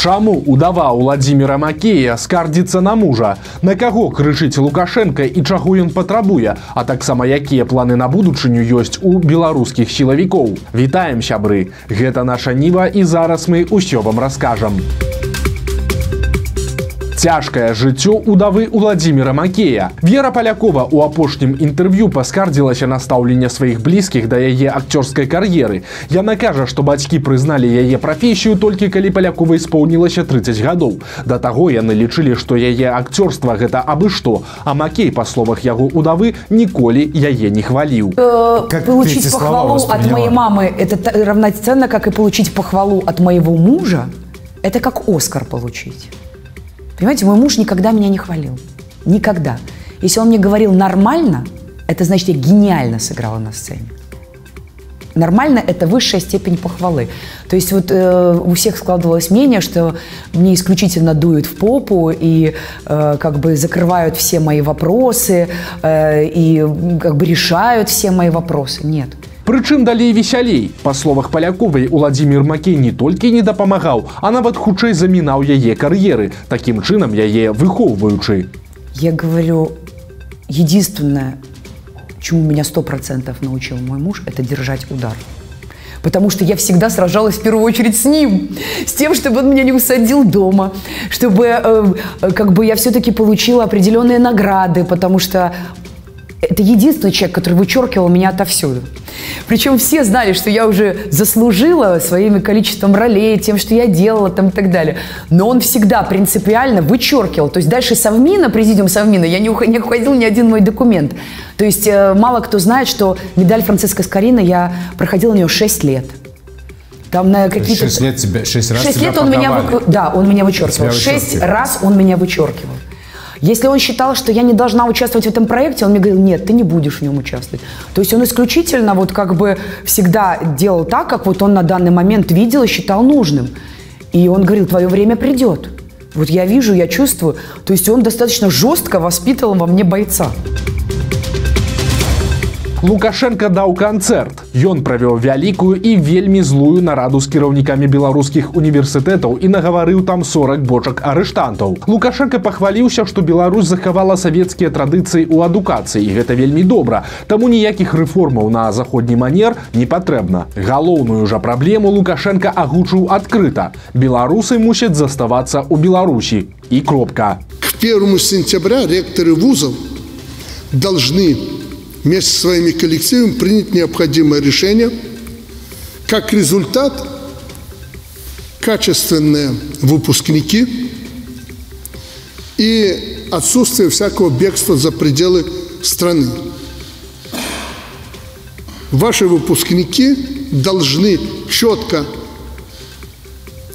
Чаму удава Владимира Макея скардзіцца на мужа? На каго крычыць Лукашенко і чаго ён патрабуе, а таксама якія планы на будучыню ёсць у беларускіх сілавікоў. Вітаем сябры. Гэта наша ніва і зараз мы ўсё вам раскажам. Цяжкае жыццё удавы Владимира Макея. Вера Палякова у апошнім інтэрв'ю паскардзілася на стаўленне сваіх блізкіх да яе акцёрскай кар'еры. Яна кажа, што бацькі прызналі яе прафесію толькі калі паляковай споўнілася 30 гадоў. Да таго яны лічылі, што яе акцёрства гэта абы што, а Макей, па словах яго удавы, ніколі яе не хваліў. Э, как получить похвалу от моей мамы это равноценно, как и получить похвалу от моего мужа. Это как Оскар получить. Понимаете, мой муж никогда меня не хвалил. Никогда. Если он мне говорил нормально, это значит, я гениально сыграла на сцене. Нормально – это высшая степень похвалы. То есть вот э, у всех складывалось мнение, что мне исключительно дуют в попу и э, как бы закрывают все мои вопросы э, и как бы решают все мои вопросы. Нет. Прычым далей весялей. Па словах паляковай Уладзімир Макей не толькі не дапамагаў, а нават хутчэй замінаў яе кар'еры, такім чынам яе выхоўваючы. Я говорю, единственное, чему меня сто процентов научил мой муж, это держать удар. Потому что я всегда сражалась в первую очередь с ним, с тем, чтобы он меня не усадил дома, чтобы э, как бы я все-таки получила определенные награды, потому что это единственный человек, который вычеркивал меня отовсюду. Причем все знали, что я уже заслужила своим количеством ролей, тем, что я делала там и так далее. Но он всегда принципиально вычеркивал. То есть дальше Совмина, президиум Совмина, я не, не уходил ни один мой документ. То есть э, мало кто знает, что медаль Франциска Скорина я проходила у нее 6 лет. Там на какие-то... 6 лет тебя, 6 раз 6 тебя лет он меня, вы... да, он меня вычеркивал. 6 раз он меня вычеркивал. Если он считал, что я не должна участвовать в этом проекте, он мне говорил, нет, ты не будешь в нем участвовать. То есть он исключительно вот как бы всегда делал так, как вот он на данный момент видел и считал нужным. И он говорил, твое время придет. Вот я вижу, я чувствую. То есть он достаточно жестко воспитывал во мне бойца. Лукашенко даў канцэрт. Ён правёў вялікую і вельмі злую нараду з кіраўнікамі беларускіх універсітэтаў і нагаварыў там 40 бочак арыштантаў. Лукашенко пахваліўся, што Беларусь захавала савецкія традыцыі ў адукацыі. Гэта вельмі добра. Таму ніякіх рэформаў на заходні манер не патрэбна. Галоўную жа праблему Лукашенко агучыў адкрыта. Беларусы мусяць заставацца ў Беларусі. І кропка. К 1 сентября ректоры вузов должны вместе со своими коллективами принять необходимое решение. Как результат, качественные выпускники и отсутствие всякого бегства за пределы страны. Ваши выпускники должны четко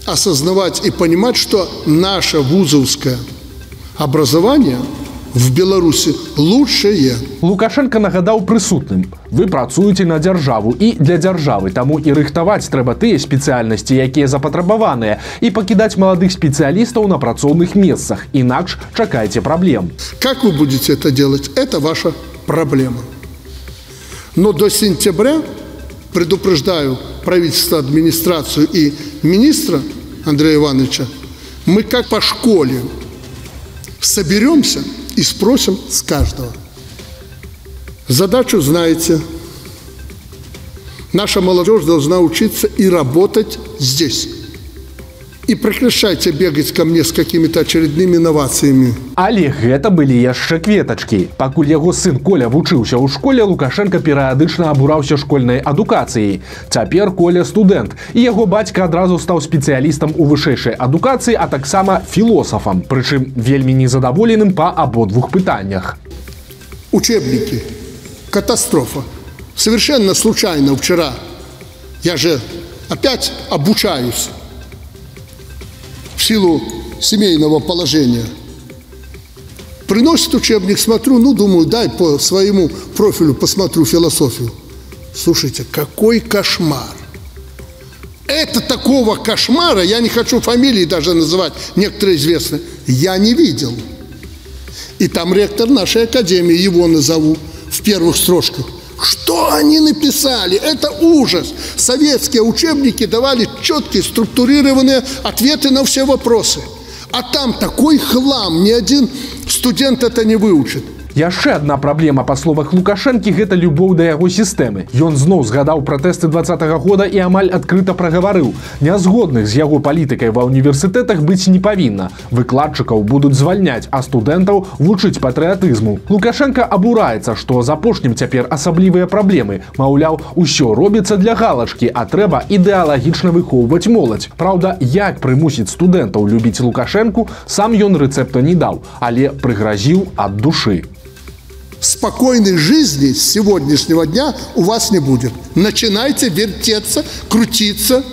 осознавать и понимать, что наше вузовское образование – в Беларусі лучшее лукашенко нагадаў прысутным вы працуеце на дзяржаву і для дзяржавы таму і рыхтаваць трэба тыя спецыяльнасці якія запатрабаваныя і пакідаць маладых спецыялістаў на працоўных месцах інакш чакайце праблем как вы будете это делать это ваша проблема но до сентября предупреждаю правительство администрацию и министра андрея ивановича мы как по школе соберемся и спросим с каждого. Задачу знаете. Наша молодежь должна учиться и работать здесь. И прекращайте бегать ко мне с какими-то очередными инновациями. Але гэта былі яшчэ кветачкі. Пакуль яго сын Коля вучыўся ў школе, Лукашенко перыядычна абураўся школьнай адукацыяй. Цяпер Коля студэнт. І яго бацька адразу стаў спецыялістам у вышэйшай адукацыі, а таксама філосафам, прычым вельмі незадаволеным па абодвух пытаннях. Учебники. Катастрофа. Совершенно случайно вчера. Я же опять обучаюсь в силу семейного положения. Приносит учебник, смотрю, ну, думаю, дай по своему профилю посмотрю философию. Слушайте, какой кошмар. Это такого кошмара, я не хочу фамилии даже называть, некоторые известны, я не видел. И там ректор нашей академии, его назову в первых строчках. Они написали? Это ужас. Советские учебники давали четкие, структурированные ответы на все вопросы. А там такой хлам, ни один студент это не выучит яшчэ одна праблема па словах лукашэнкі гэта любоў да яго сістэмы ён зноў згадаў пратэсты два -го года і амаль адкрыта прагаварыў нязгодных з яго палітыкай ва універсітэтах быць не павінна выкладчыкаў будуць звальняць а студэнтаў вучыць патрыятызму лукашенко абураецца што з апошнім цяпер асаблівыя праблемы маўляў усё робіцца для галачкі а трэба ідэалагічна выхоўваць моладзь Праўда як прымусіць студэнтаў любіць лукашэнку сам ён рэцэпта не даў але прыгразіў ад душы спокойной жизни с сегодняшнего дня у вас не будет. Начинайте вертеться, крутиться,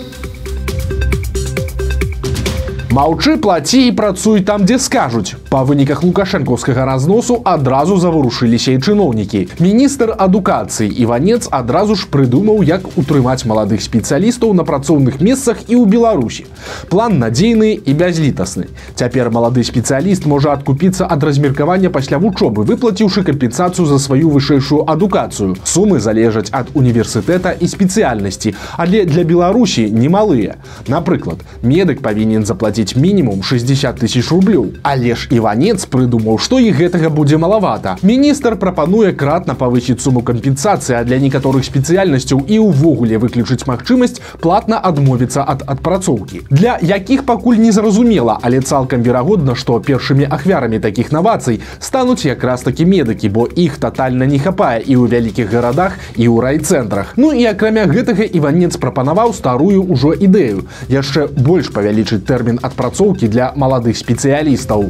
Маўчы плаці і працуй там, дзе скажуць. Па выніках лукашэнкаўскага разносу адразу заварушыліся і чыноўнікі. Міністр адукацыі Іванец адразу ж прыдумаў, як утрымаць маладых спецыялістаў на працоўных месцах і ў Беларусі. План надзейны і бязлітасны. Цяпер малады спецыяліст можа адкупіцца ад размеркавання пасля вучобы, выплаціўшы кампенсацыю за сваю вышэйшую адукацыю. Сумы залежаць ад універсітэта і спецыяльнасці, але для Беларусі немалыя. Напрыклад, медык павінен заплаціць заплаціць мінімум 60 тысяч рублёў але ж іванец прыдумаў што і гэтага будзе малавата міністр прапануе кратна павысіць суму кампенсацыі для некаторых спецыяльнасцяў і ўвогуле выключыць магчымасць платна адмовіцца ад адпрацоўкі для якіх пакуль не зразумела але цалкам верагодна што першымі ахвярамі такіх навацый стануць якраз такі медыкі бо іх тотальна не хапае і ў вялікіх гарадах і ў райцэнтрах ну і акрамя гэтага іванец прапанаваў старую ўжо ідэю яшчэ больш павялічыць тэрмін ад адпрацоўкі для маладых спецыялістаў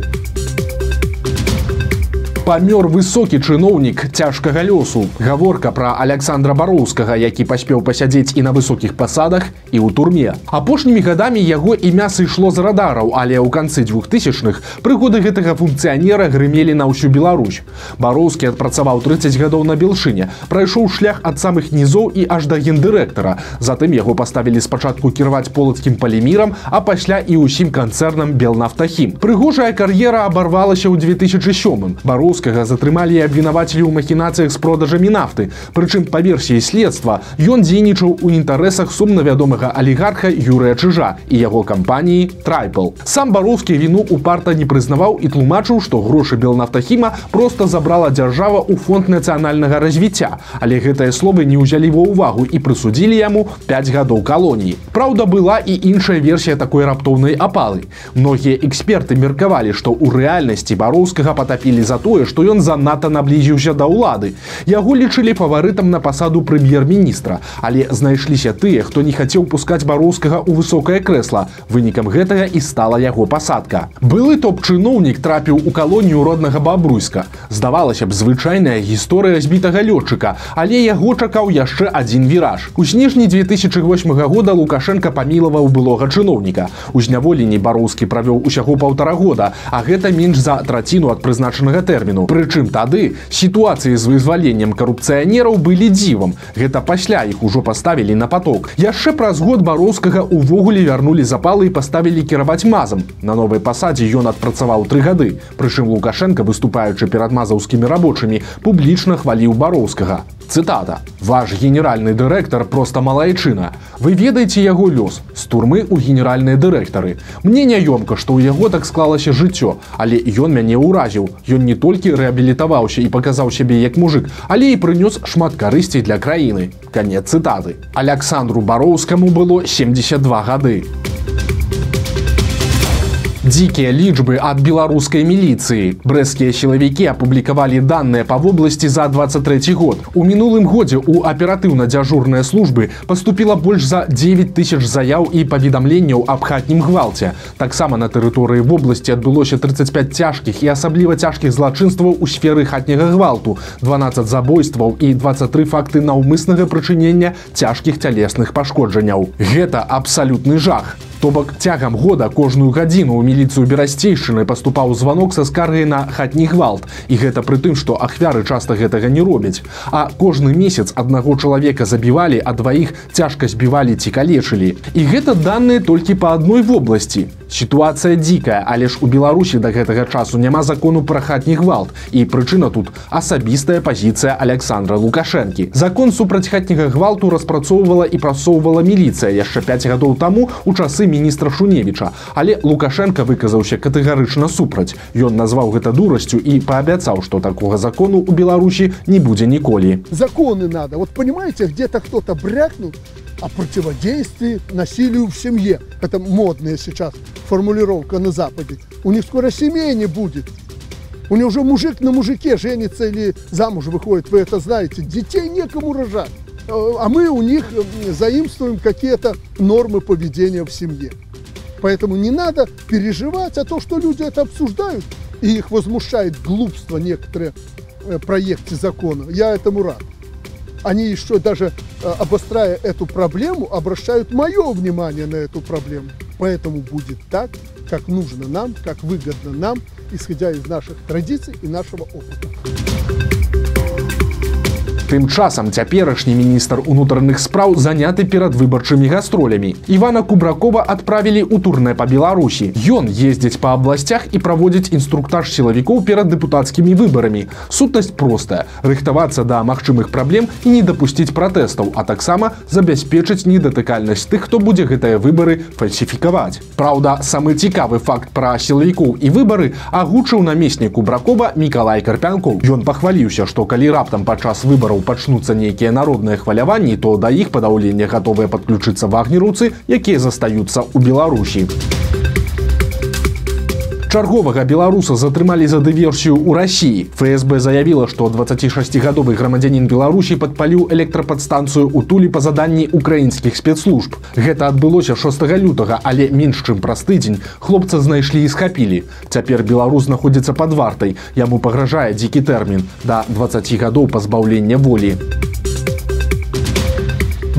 памёр высокі чыноўнік цяжкага лёсу гаворка пра александра бароўскага які паспеў пасядзець і на высокіх пасадах і ў турме апошнімі гадамі яго імя сышло з радараў але ў канцы двухтысячных прыгоды гэтага функцыянера грымелі на ўсю Беларусь бароўскі адпрацаваў 30 гадоў на белшыне прайшоў шлях ад самых нізоў і аж да гендырэктара затым яго паставілі спачатку кіраваць полацкім палімірам а пасля і ўсім канцэрнам белнафтахім прыгожая кар'ера абарвалася ў 2007 бароў Рускага затрымалі і абвінавацілі ў махінацыях з продажамі нафты. Прычым па версіі следства ён дзейнічаў у інтарэсах сумна вядомага алігарха Юрыя Чыжа і яго кампаніі Трайпл. Сам бароўскі віну упарта не прызнаваў і тлумачыў, што грошы белнафтахіма проста забрала дзяржава ў фонд нацыянальнага развіцця. Але гэтыя словы не ўзялі ва ўвагу і прысудзілі яму 5 гадоў калоніі. Праўда, была і іншая версія такой раптоўнай апалы. Многія эксперты меркавалі, што ў рэальнасці бароўскага патапілі за тое, тое што ён занадта наблізіўся да ўлады. Яго лічылі фаварытам на пасаду прэм'ер-міністра але знайшліся тыя хто не хацеў пускаць бароўскага ў высокае крэсла. Вынікам гэтага і стала яго пасадка. Былы топ-чыноўнік трапіў у калонію роднага бабруйска. Здавалася б звычайная гісторыя збітага лётчыка але яго чакаў яшчэ адзін віраж. У снежні 2008 года лукашенко памілаваў былога чыноўніка. У зняволенні бароўскі правёў усяго паўтара года а гэта менш за траціну ад прызначанага тэрміну тэрміну прычым тады сітуацыі з вызваленнем карупцыянераў былі дзівам гэта пасля іх ужо паставілі на поток яшчэ праз год бароўскага увогуле вярнулі запалы і паставілі кіраваць мазам на новай пасадзе ён адпрацаваў тры гады прычым лукашенко выступаючы перад мазаўскімі рабочымі публічна хваліў бароўскага Цытата. Ваш генеральны дырэктар проста малайчына. Вы ведаеце яго лёс з турмы ў генеральныя дырэктары. Мне няёмка, што ў яго так склалася жыццё, але ён мяне ўразіў. Ён не толькі рэабілітаваўся і паказаў сябе як мужик, але і прынёс шмат карысцей для краіны. Канец цытаты. Александру Бароўскаму было 72 гады. Дикие лічбы ад беларускай міліцыі. Брэсцкія сілавікі апублікавалі даныя па вобласці за 23 год. У мінулым годзе у аператыўна-дзяжурныя службы паступіла больш за 9 тысяч заяў і паведамленняў аб хатнім гвалце. Таксама на тэрыторыі вобласці адбылося 35 цяжкіх і асабліва цяжкіх злачынстваў у сферы хатняга гвалту, 12 забойстваў і 23 факты наўмыснага прычынення цяжкіх цялесных пашкоджанняў. Гэта абсалютны жах. То бок цягам года кожную гадзіну ў міліцыю берасцейшчыны паступаў званок са скаргай на хатні гвалт і гэта пры тым што ахвяры часта гэтага не робяць а кожны месяц аднаго чалавека забівалі а дваіх цяжка збівалі ці калечылі і гэта даныя толькі па адной вобласці Сітуацыя дзікая, але ж у Беларусі да гэтага часу няма закону пра хатні гвалт і прычына тут асабістая пазіцыя Александра Лукашэнкі. Закон супраць хатняга гвалту распрацоўвала і прасоўвала міліцыя яшчэ 5 гадоў таму у часы міністра Шуневіча. Але Лукашенко выказаўся катэгарычна супраць. Ён назваў гэта дурасцю і паабяцаў, што такога закону у Беларусі не будзе ніколі. Законы надо. Вот понимаете, где-то кто-то брякнул, о противодействии насилию в семье. Это модная сейчас формулировка на Западе. У них скоро семей не будет. У них уже мужик на мужике женится или замуж выходит, вы это знаете. Детей некому рожать. А мы у них заимствуем какие-то нормы поведения в семье. Поэтому не надо переживать, а то, что люди это обсуждают, и их возмущает глупство некоторые э, проекты закона, я этому рад они еще даже э, обостряя эту проблему, обращают мое внимание на эту проблему. Поэтому будет так, как нужно нам, как выгодно нам, исходя из наших традиций и нашего опыта. Тым часам цяперашні міністр унутраных спраў заняты перад выбарчымі гастролямі. Івана Кубракова адправілі ў турне па Беларусі. Ён ездзіць па абласцях і праводзіць інструктаж сілавікоў перад дэпутацкімі выбарамі. Сутнасць простая: рыхтавацца да магчымых праблем і не дапусціць пратэстаў, а таксама забяспечыць недатыкальнасць тых, хто будзе гэтыя выбары фальсіфікаваць. Праўда, самы цікавы факт пра сілавікоў і выбары агучыў намеснік Кубракова Мікалай Карпянкоў. Ён пахваліўся, што калі раптам падчас выбараў пачнуцца нейкія народныя хваляванні, то да іх падаўлення гатовыя падключыцца вагнераўцы, якія застаюцца ў Беларусі. Чарговага беларуса затрымалі за дыверсію ў рассіі. ФСБ заявіла, што 26гадовы грамадзянін Беларусі падпаліў электрападстанцыю ў тулі па заданні украінскіх спецслужб. Гэта адбылося 6 лютага, але менш чым праз тыдзень хлопца знайшлі і схапілі. Цяпер беларус знаходзіцца пад вартай. Яму пагражае дзікі тэрмін да 20 гадоў пазбаўлення волі.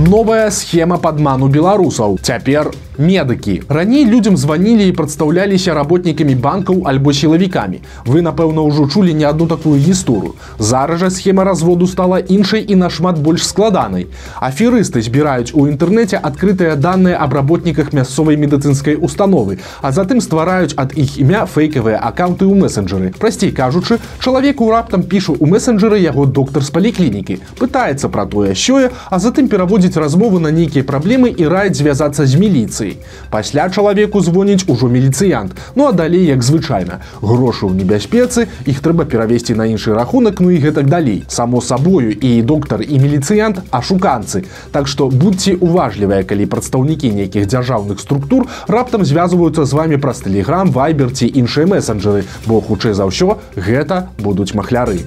Новая схема падману беларусаў. Цяпер медыкі. Раней людзям званілі і прадстаўляліся работнікамі банкаў альбо сілавікамі. Вы, напэўна, ўжо чулі не адну такую гісторыю. Зараз жа схема разводу стала іншай і нашмат больш складанай. Аферысты збіраюць у інтэрнэце адкрытыя даныя аб работніках мясцовай медыцынскай установы, а затым ствараюць ад іх імя фэйкавыя аккаунты ў месенджеры. Прасцей кажучы, чалавеку раптам пішу ў месенджеры яго доктар з паліклінікі, пытаецца пра тое сёе, а затым пераводзіць размову на нейкія праблемы і раіць звязацца з міліцыяй міліцыі. Пасля чалавеку звоніць ужо міліцыянт. Ну а далей як звычайна. Грошы ў небяспецы, іх трэба перавесці на іншы рахунак, ну і гэтак далей. Само сабою і доктар і міліцыянт ашуканцы. Так што будьце уважлівыя, калі прадстаўнікі нейкіх дзяржаўных структур раптам звязваюцца з вами праз тэлеграм, вайбер ці іншыя месенджеры, бо хутчэй за ўсё гэта будуць махляры.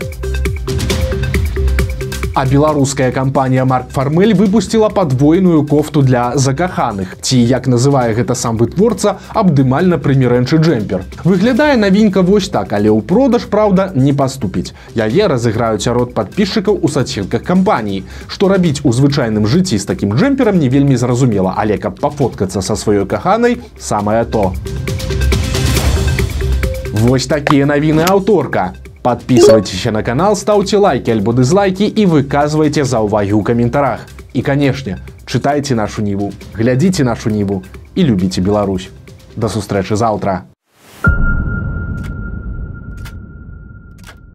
А беларуская кампанія Марк Фармель выпустила падвойную кофту для закаханых. Ці як называе гэта сам вытворца абдымальна прымірэнчы джемпер. Выглядае навінка вось так, але ў продаж праўда не паступіць. Яе разыграюць сярод падпісчыкаў у сацсетках кампаніі. Што рабіць у звычайным жыцці з такім джемперам не вельмі зразумела, але каб пафоткацца са сваёй каханай самае то. Вось такія навіны аўторка. Подписывайтесь на канал, ставьте лайки альбо дизлайки и выказывайте за уваги у комментарах. И, конечно, читайте нашу Ниву, глядите нашу Ниву и любите Беларусь. До встречи завтра.